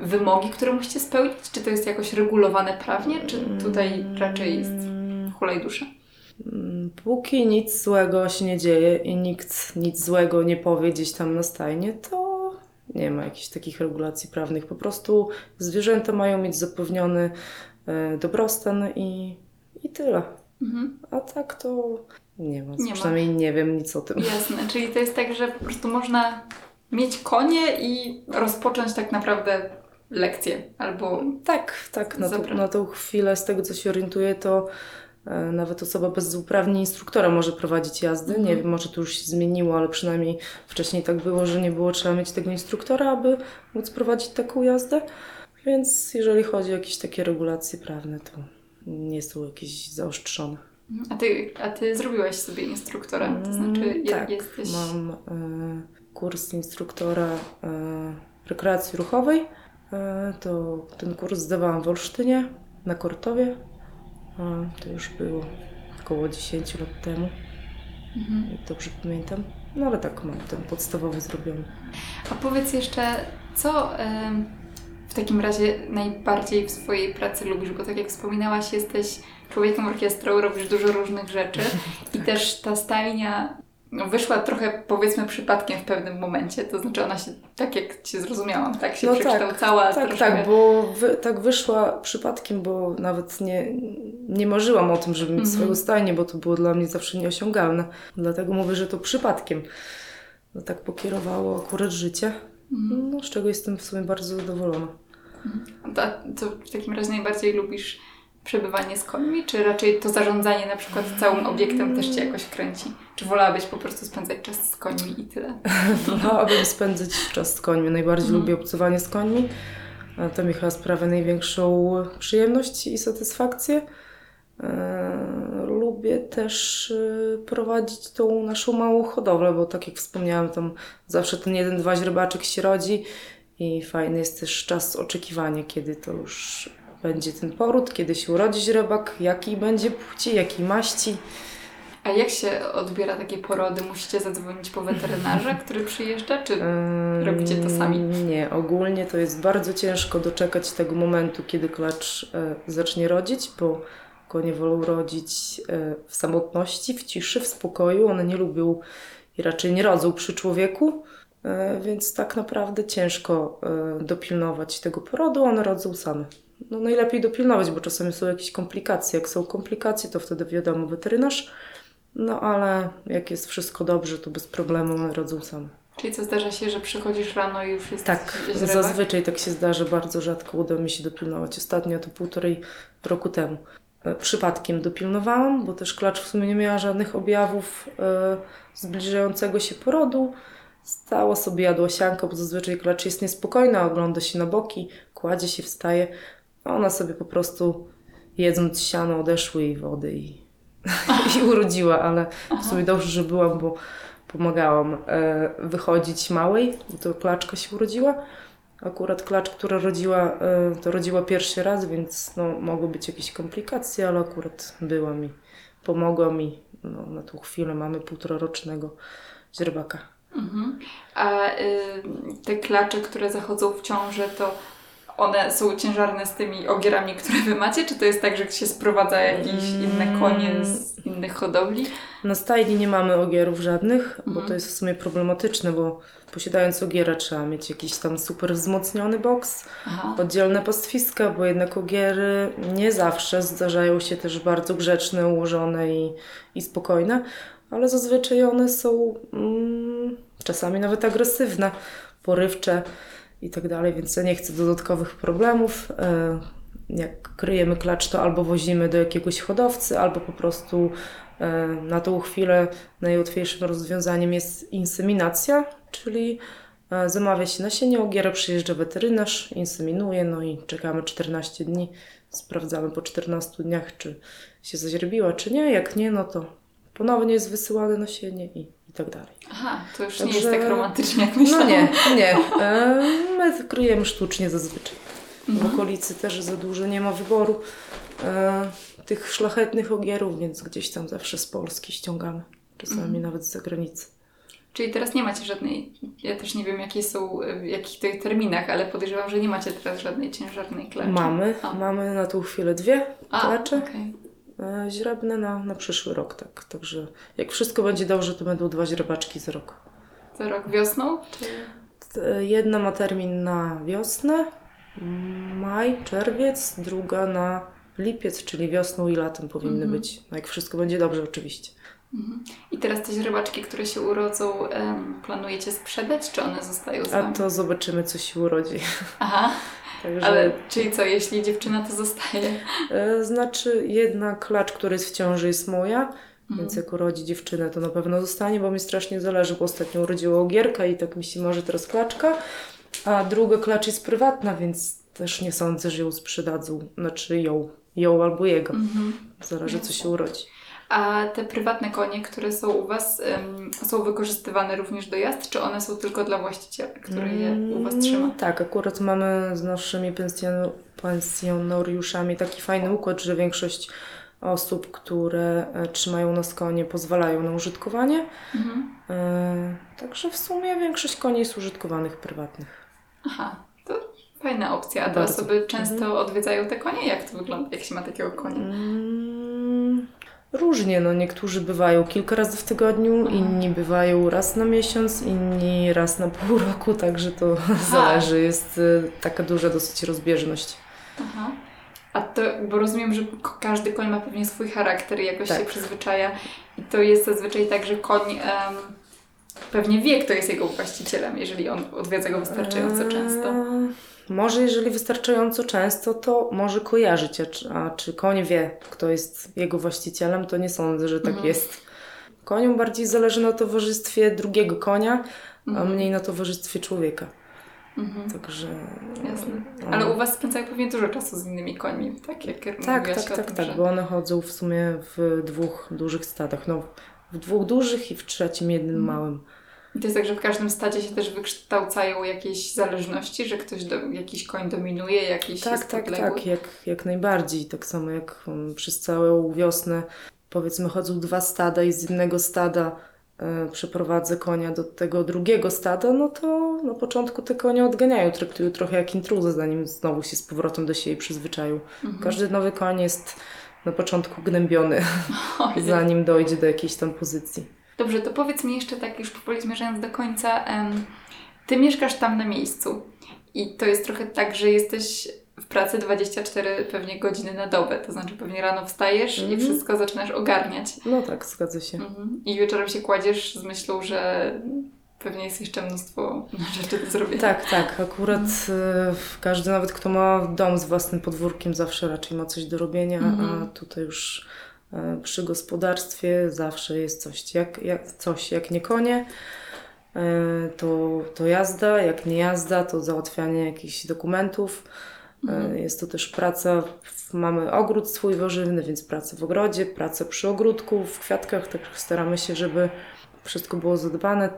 wymogi, które musicie spełnić? Czy to jest jakoś regulowane prawnie, czy tutaj raczej jest hulaj dusza? Mm, Póki nic złego się nie dzieje i nikt nic złego nie powie gdzieś tam na stajnie, to nie ma jakichś takich regulacji prawnych. Po prostu zwierzęta mają mieć zapewniony e, dobrostan i, i tyle. Mhm. A tak to nie ma. Nie ma. Przynajmniej nie wiem nic o tym. Jasne, czyli to jest tak, że po prostu można mieć konie i rozpocząć tak naprawdę lekcję, albo Tak, tak. Na, to, Dobra. na tą chwilę, z tego co się orientuję, to e, nawet osoba bez uprawnień instruktora może prowadzić jazdy. Mhm. Nie wiem, może to już się zmieniło, ale przynajmniej wcześniej tak było, że nie było trzeba mieć tego instruktora, aby móc prowadzić taką jazdę. Więc jeżeli chodzi o jakieś takie regulacje prawne, to nie są jakieś zaostrzone. A ty, a ty zrobiłeś sobie instruktora, to znaczy Mm, je, tak, jesteś... mam e, kurs instruktora e, rekreacji ruchowej. E, to ten kurs zdawałam w Olsztynie na Kortowie. To już było około 10 lat temu, Mhm. jak dobrze pamiętam. No ale tak, mam ten podstawowy zrobiony. A powiedz jeszcze, co w takim razie najbardziej w swojej pracy lubisz? Bo tak jak wspominałaś, jesteś człowiekiem orkiestrą, robisz dużo różnych rzeczy i też ta stajnia no, wyszła trochę powiedzmy przypadkiem w pewnym momencie, to znaczy ona się, tak jak Cię zrozumiałam, tak się No tak, przekształcała Tak, troszkę. tak, bo wy, tak wyszła przypadkiem, bo nawet nie, nie marzyłam o tym, żeby mieć Mhm. swoją stajnię, bo to było dla mnie zawsze nieosiągalne. Dlatego mówię, że to przypadkiem. No tak pokierowało akurat życie, Mhm. no, z czego jestem w sumie bardzo zadowolona. A co w takim razie najbardziej lubisz przebywanie z końmi, czy raczej to zarządzanie na przykład całym obiektem też Cię jakoś kręci? Czy wolałabyś po prostu spędzać czas z końmi i tyle? Wolałabym spędzić czas z końmi. Najbardziej Mhm. lubię obcowanie z końmi. A To mi chyba sprawia największą przyjemność i satysfakcję. Eee, lubię też e, prowadzić tą naszą małą hodowlę, bo tak jak wspomniałam, tam zawsze ten jeden, dwa źrebaczek się rodzi i fajny jest też czas oczekiwania, kiedy to już będzie ten poród, kiedy się urodzi źrebak, jaki będzie płci, jakiej maści. A jak się odbiera takie porody? Musicie zadzwonić po weterynarza, który przyjeżdża, czy robicie to sami? Nie, ogólnie to jest bardzo ciężko doczekać tego momentu, kiedy klacz e, zacznie rodzić, bo konie wolą rodzić e, w samotności, w ciszy, w spokoju. One nie lubią i raczej nie rodzą przy człowieku, e, więc tak naprawdę ciężko dopilnować tego porodu. One rodzą same. No najlepiej dopilnować, bo czasami są jakieś komplikacje. Jak są komplikacje, to wtedy wiadomo weterynarz. No ale jak jest wszystko dobrze, to bez problemu one rodzą same. Czyli co zdarza się, że przychodzisz rano i już jest Tak, zazwyczaj tak się zdarza, bardzo rzadko uda mi się dopilnować. Ostatnio to półtorej roku temu. E, Przypadkiem dopilnowałam, bo też klacz w sumie nie miała żadnych objawów e, zbliżającego się porodu. Stała sobie, jadła sianko, bo zazwyczaj klacz jest niespokojna, ogląda się na boki, kładzie się, wstaje. A ona sobie po prostu jedząc siano odeszły jej wody i, i urodziła, ale w sumie dobrze, że byłam, bo pomagałam e, wychodzić małej, bo to klaczka się urodziła. Akurat klacz, która rodziła, e, to rodziła pierwszy raz, więc no, mogły być jakieś komplikacje, ale akurat była mi, pomogła mi. No, na tą chwilę mamy półtorarocznego źrebaka. Mhm. A y, te klacze, które zachodzą w ciążę, to one są ciężarne z tymi ogierami, które wy macie? Czy to jest tak, że się sprowadza jakieś inne konie z innych hodowli? Na stajni nie mamy ogierów żadnych, bo Mhm. to jest w sumie problematyczne, bo posiadając ogiera trzeba mieć jakiś tam super wzmocniony boks, Aha. oddzielne pastwiska, bo jednak ogiery nie zawsze zdarzają się też bardzo grzeczne, ułożone i, i spokojne, ale zazwyczaj one są mm, czasami nawet agresywne, porywcze i tak dalej, więc ja nie chcę dodatkowych problemów. E, Jak kryjemy klacz, to albo wozimy do jakiegoś hodowcy, albo po prostu e, na tą chwilę najłatwiejszym rozwiązaniem jest inseminacja, czyli E, Zamawia się nasienie ogiera, przyjeżdża weterynarz, inseminuje, no i czekamy 14 dni. Sprawdzamy po 14 dniach, czy się zaźrebiła, czy nie. Jak nie, no to ponownie jest wysyłane nasienie i, tak dalej. Aha, to już nie Także- jest tak romantycznie, jak No myślałam. nie, nie. E, My kryjemy sztucznie zazwyczaj. W Mhm. okolicy też za dużo nie ma wyboru e, tych szlachetnych ogierów, więc gdzieś tam zawsze z Polski ściągamy. Czasami Mhm. nawet z zagranicy. Czyli teraz nie macie żadnej, ja też nie wiem jakie są, y, w jakich to terminach, ale podejrzewam, że nie macie teraz żadnej ciężarnej klaczy. Mamy, A. mamy na tą chwilę dwie A, klacze. okej. E, źrebne na, na przyszły rok, tak. Także jak wszystko będzie dobrze, to będą dwa źrebaczki za rok. Za rok wiosną? Czy... T- Jedna ma termin na wiosnę, maj, czerwiec, druga na lipiec, czyli wiosną i latem powinny Mhm. być. No jak wszystko będzie dobrze, oczywiście. Mhm. I teraz te źrebaczki, które się urodzą, planujecie sprzedać, czy one zostają z A wami? to zobaczymy, co się urodzi. Aha, Także, ale czyli co, jeśli dziewczyna to zostaje? e, znaczy, jedna klacz, która jest w ciąży, jest moja. Mhm. Więc jak urodzi dziewczynę, to na pewno zostanie, bo mi strasznie zależy, bo ostatnio urodziła ogierka i tak mi się może teraz klaczka. A druga klacz jest prywatna, więc też nie sądzę, że ją sprzedadzą. Znaczy ją, ją albo jego. Mhm. Zależy, co się urodzi. A te prywatne konie, które są u Was, są wykorzystywane również do jazd, czy one są tylko dla właściciela, który je u Was trzyma? Mm, Tak, akurat mamy z naszymi pensjon- pensjonariuszami taki fajny układ, że większość osób, które e, trzymają nas konie, pozwalają na użytkowanie. Mhm. E, także w sumie większość koni jest użytkowanych prywatnych. Aha, to fajna opcja. A te Bardzo. osoby często odwiedzają te konie? Jak to wygląda, jak się ma takiego konia? Mm, Różnie, no niektórzy bywają kilka razy w tygodniu, Aha. inni bywają raz na miesiąc, inni raz na pół roku, także to zależy. Jest y, taka duża dosyć rozbieżność. Aha. A to, bo rozumiem, że każdy koń ma pewnie swój charakter i jakoś Tak. się przyzwyczaja. I to jest zazwyczaj tak, że koń em, pewnie wie, kto jest jego właścicielem, jeżeli on odwiedza go wystarczająco często. Eee, Może jeżeli wystarczająco często, to może kojarzyć, a czy, a czy koń wie, kto jest jego właścicielem, to nie sądzę, że tak Mhm. jest. Koniom bardziej zależy na towarzystwie drugiego konia, a Mhm. mniej na towarzystwie człowieka. Mhm. Także. Jasne. no. Ale u Was spędzają pewnie dużo czasu z innymi końmi, tak? Jak Tak, tak, tak, tym, tak, że- bo one chodzą w sumie w dwóch dużych stadach. No, w dwóch dużych i w trzecim jednym Mhm. małym. I to jest tak, że w każdym stadzie się też wykształcają jakieś zależności, że ktoś, do, jakiś koń dominuje, jakiś Tak, jest tak, podległy. tak, jak, jak najbardziej. Tak samo jak um, przez całą wiosnę powiedzmy chodzą dwa stada i z jednego stada e, przeprowadzę konia do tego drugiego stada, no to na początku te konie odganiają, traktują trochę jak intruza, zanim znowu się z powrotem do siebie przyzwyczają. Mhm. Każdy nowy koń jest na początku gnębiony, zanim dojdzie do jakiejś tam pozycji. Dobrze, to powiedz mi jeszcze tak, już powoli zmierzając do końca. ty mieszkasz tam na miejscu i to jest trochę tak, że jesteś w pracy 24 pewnie godziny na dobę, to znaczy pewnie rano wstajesz i Mhm. wszystko zaczynasz ogarniać. No tak, zgadza się. Mhm. I wieczorem się kładziesz z myślą, że pewnie jest jeszcze mnóstwo rzeczy do zrobienia. Tak, tak. Akurat e, każdy, nawet kto ma dom z własnym podwórkiem, zawsze raczej ma coś do robienia, Mhm. a tutaj już przy gospodarstwie zawsze jest coś. Jak, jak, coś, jak nie konie, e, to, to jazda, jak nie jazda, to załatwianie jakichś dokumentów. E, Mhm. Jest to też praca, mamy ogród swój warzywny, więc praca w ogrodzie, praca przy ogródku, w kwiatkach, tak staramy się, żeby wszystko było zadbane,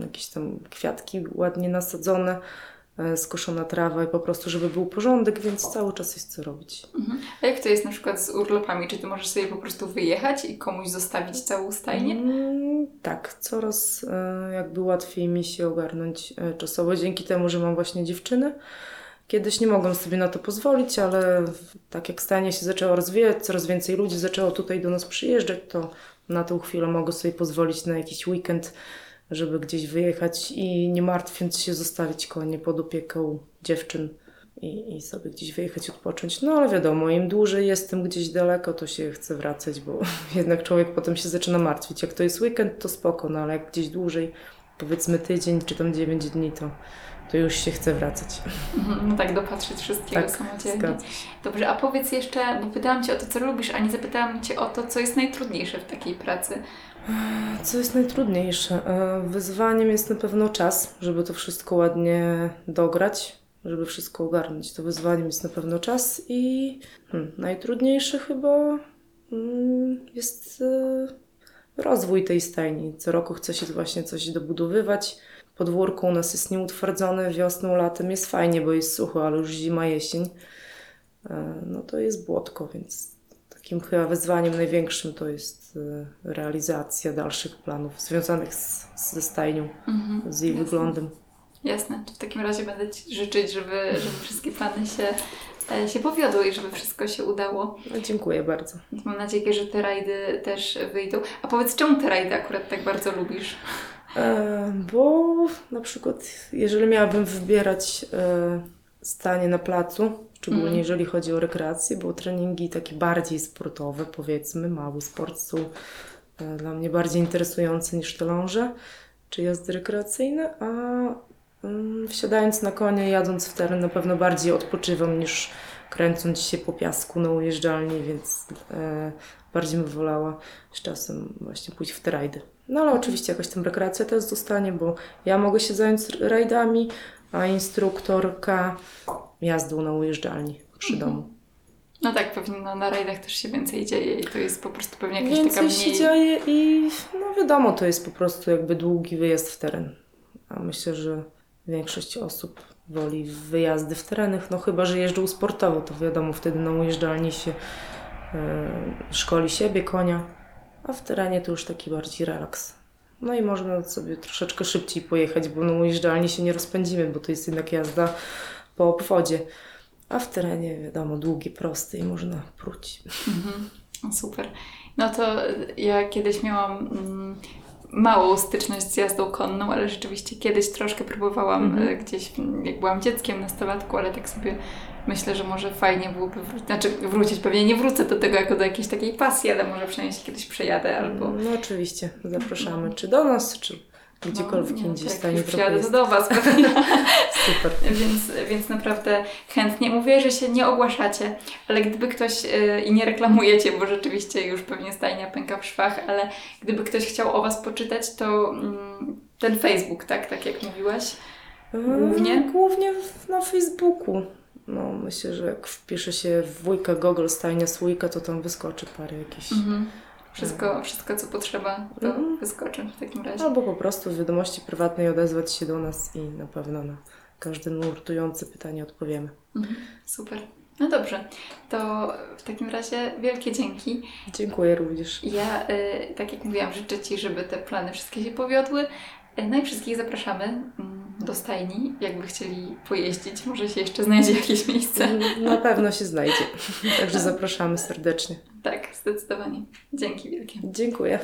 jakieś tam kwiatki ładnie nasadzone, e, skoszona trawa i po prostu, żeby był porządek, więc cały czas jest co robić. Mhm. A jak to jest na przykład z urlopami? Czy ty możesz sobie po prostu wyjechać i komuś zostawić całą stajnię? Mm, tak, coraz e, jakby łatwiej mi się ogarnąć e, czasowo dzięki temu, że mam właśnie dziewczyny. Kiedyś nie mogłam sobie na to pozwolić, ale tak jak stanie się zaczęło rozwijać, coraz więcej ludzi zaczęło tutaj do nas przyjeżdżać, to na tą chwilę mogę sobie pozwolić na jakiś weekend, żeby gdzieś wyjechać i nie martwiąc się zostawić konie pod opieką dziewczyn i, i sobie gdzieś wyjechać, odpocząć. No ale wiadomo, im dłużej jestem gdzieś daleko, to się chce wracać, bo jednak człowiek potem się zaczyna martwić. Jak to jest weekend, to spoko, no ale jak gdzieś dłużej, powiedzmy tydzień czy tam 9 dni, to, to już się chce wracać. Mhm. No tak, dopatrzeć wszystkiego Tak, samodzielnie. Dobrze, a powiedz jeszcze, bo pytałam Cię o to, co lubisz, a nie zapytałam Cię o to, co jest najtrudniejsze w takiej pracy. Co jest najtrudniejsze? E, Wyzwaniem jest na pewno czas, żeby to wszystko ładnie dograć, żeby wszystko ogarnąć. To wyzwaniem jest na pewno czas i hmm, najtrudniejsze chyba mm, jest e, rozwój tej stajni. Co roku chce się właśnie coś dobudowywać. Podwórko u nas jest nieutwardzone, wiosną, latem jest fajnie, bo jest sucho, ale już zima, jesień, e, no to jest błotko, więc takim chyba wyzwaniem największym to jest e, realizacja dalszych planów związanych z, ze stajnią, Mhm. z jej Jasne. wyglądem. Jasne, to w takim razie będę Ci życzyć, żeby, żeby wszystkie plany się, e, się powiodły i żeby wszystko się udało. No, dziękuję bardzo. Mam nadzieję, że te rajdy też wyjdą. A powiedz, czemu te rajdy akurat tak bardzo lubisz? E, bo na przykład, jeżeli miałabym wybierać e, stanie na placu, szczególnie Mhm. jeżeli chodzi o rekreację, bo treningi takie bardziej sportowe, powiedzmy, mały sport są e, dla mnie bardziej interesujące niż te ląże czy jazdy rekreacyjne, a mm, wsiadając na konie, jadąc w teren, na pewno bardziej odpoczywam niż kręcąc się po piasku na ujeżdżalni, więc e, bardziej bym wolała z czasem właśnie pójść w te rajdy. No ale oczywiście jakaś tam rekreacja też zostanie, bo ja mogę się zająć rajdami, a instruktorka jazdą na ujeżdżalni przy Mhm. domu. No tak, pewnie no, na rajdach też się więcej dzieje i to jest po prostu pewnie jakaś taka Więcej mniej... się dzieje i no wiadomo, to jest po prostu jakby długi wyjazd w teren. A myślę, że większość osób woli wyjazdy w terenach, no chyba, że jeżdżą sportowo, to wiadomo, wtedy na ujeżdżalni się e, szkoli siebie, konia, a w terenie to już taki bardziej relaks. No i można sobie troszeczkę szybciej pojechać, bo na ujeżdżalni się nie rozpędzimy, bo to jest jednak jazda po obwodzie. A w terenie, wiadomo, długie, proste i można pruć. Mhm. Super. No to ja kiedyś miałam mm, małą styczność z jazdą konną, ale rzeczywiście kiedyś troszkę próbowałam Mhm. e, gdzieś, jak byłam dzieckiem, nastolatku, ale tak sobie myślę, że może fajnie byłoby wrócić, znaczy wrócić, pewnie nie wrócę do tego jako do jakiejś takiej pasji, ale może przynajmniej się kiedyś przejadę albo... No oczywiście, zapraszamy, czy do nas, czy gdziekolwiek no, indziej tak, stanie trochę jest. do Was pewnie. Super. Więc, więc naprawdę chętnie. Mówię, że się nie ogłaszacie, ale gdyby ktoś, yy, i nie reklamujecie, bo rzeczywiście już pewnie stajnia pęka w szwach, ale gdyby ktoś chciał o Was poczytać, to mm, ten Facebook, tak? Tak jak mówiłaś. Głównie? Mm, Głównie na Facebooku. No, myślę, że jak wpisze się w wujka Google stajnia słoika, to tam wyskoczy parę jakichś. Mhm. Wszystko, wszystko, co potrzeba, to Mhm. wyskoczy w takim razie. Albo po prostu w wiadomości prywatnej odezwać się do nas i na pewno na każde nurtujące pytanie odpowiemy. Mhm. Super. No dobrze, to w takim razie wielkie dzięki. Dziękuję również. Ja, y, tak jak mówiłam, życzę Ci, żeby te plany wszystkie się powiodły. Y, No i wszystkich zapraszamy mm, do stajni, jakby chcieli pojeździć. Może się jeszcze znajdzie jakieś miejsce. Na pewno się znajdzie. Także zapraszamy serdecznie. Tak, zdecydowanie. Dzięki wielkie. Dziękuję.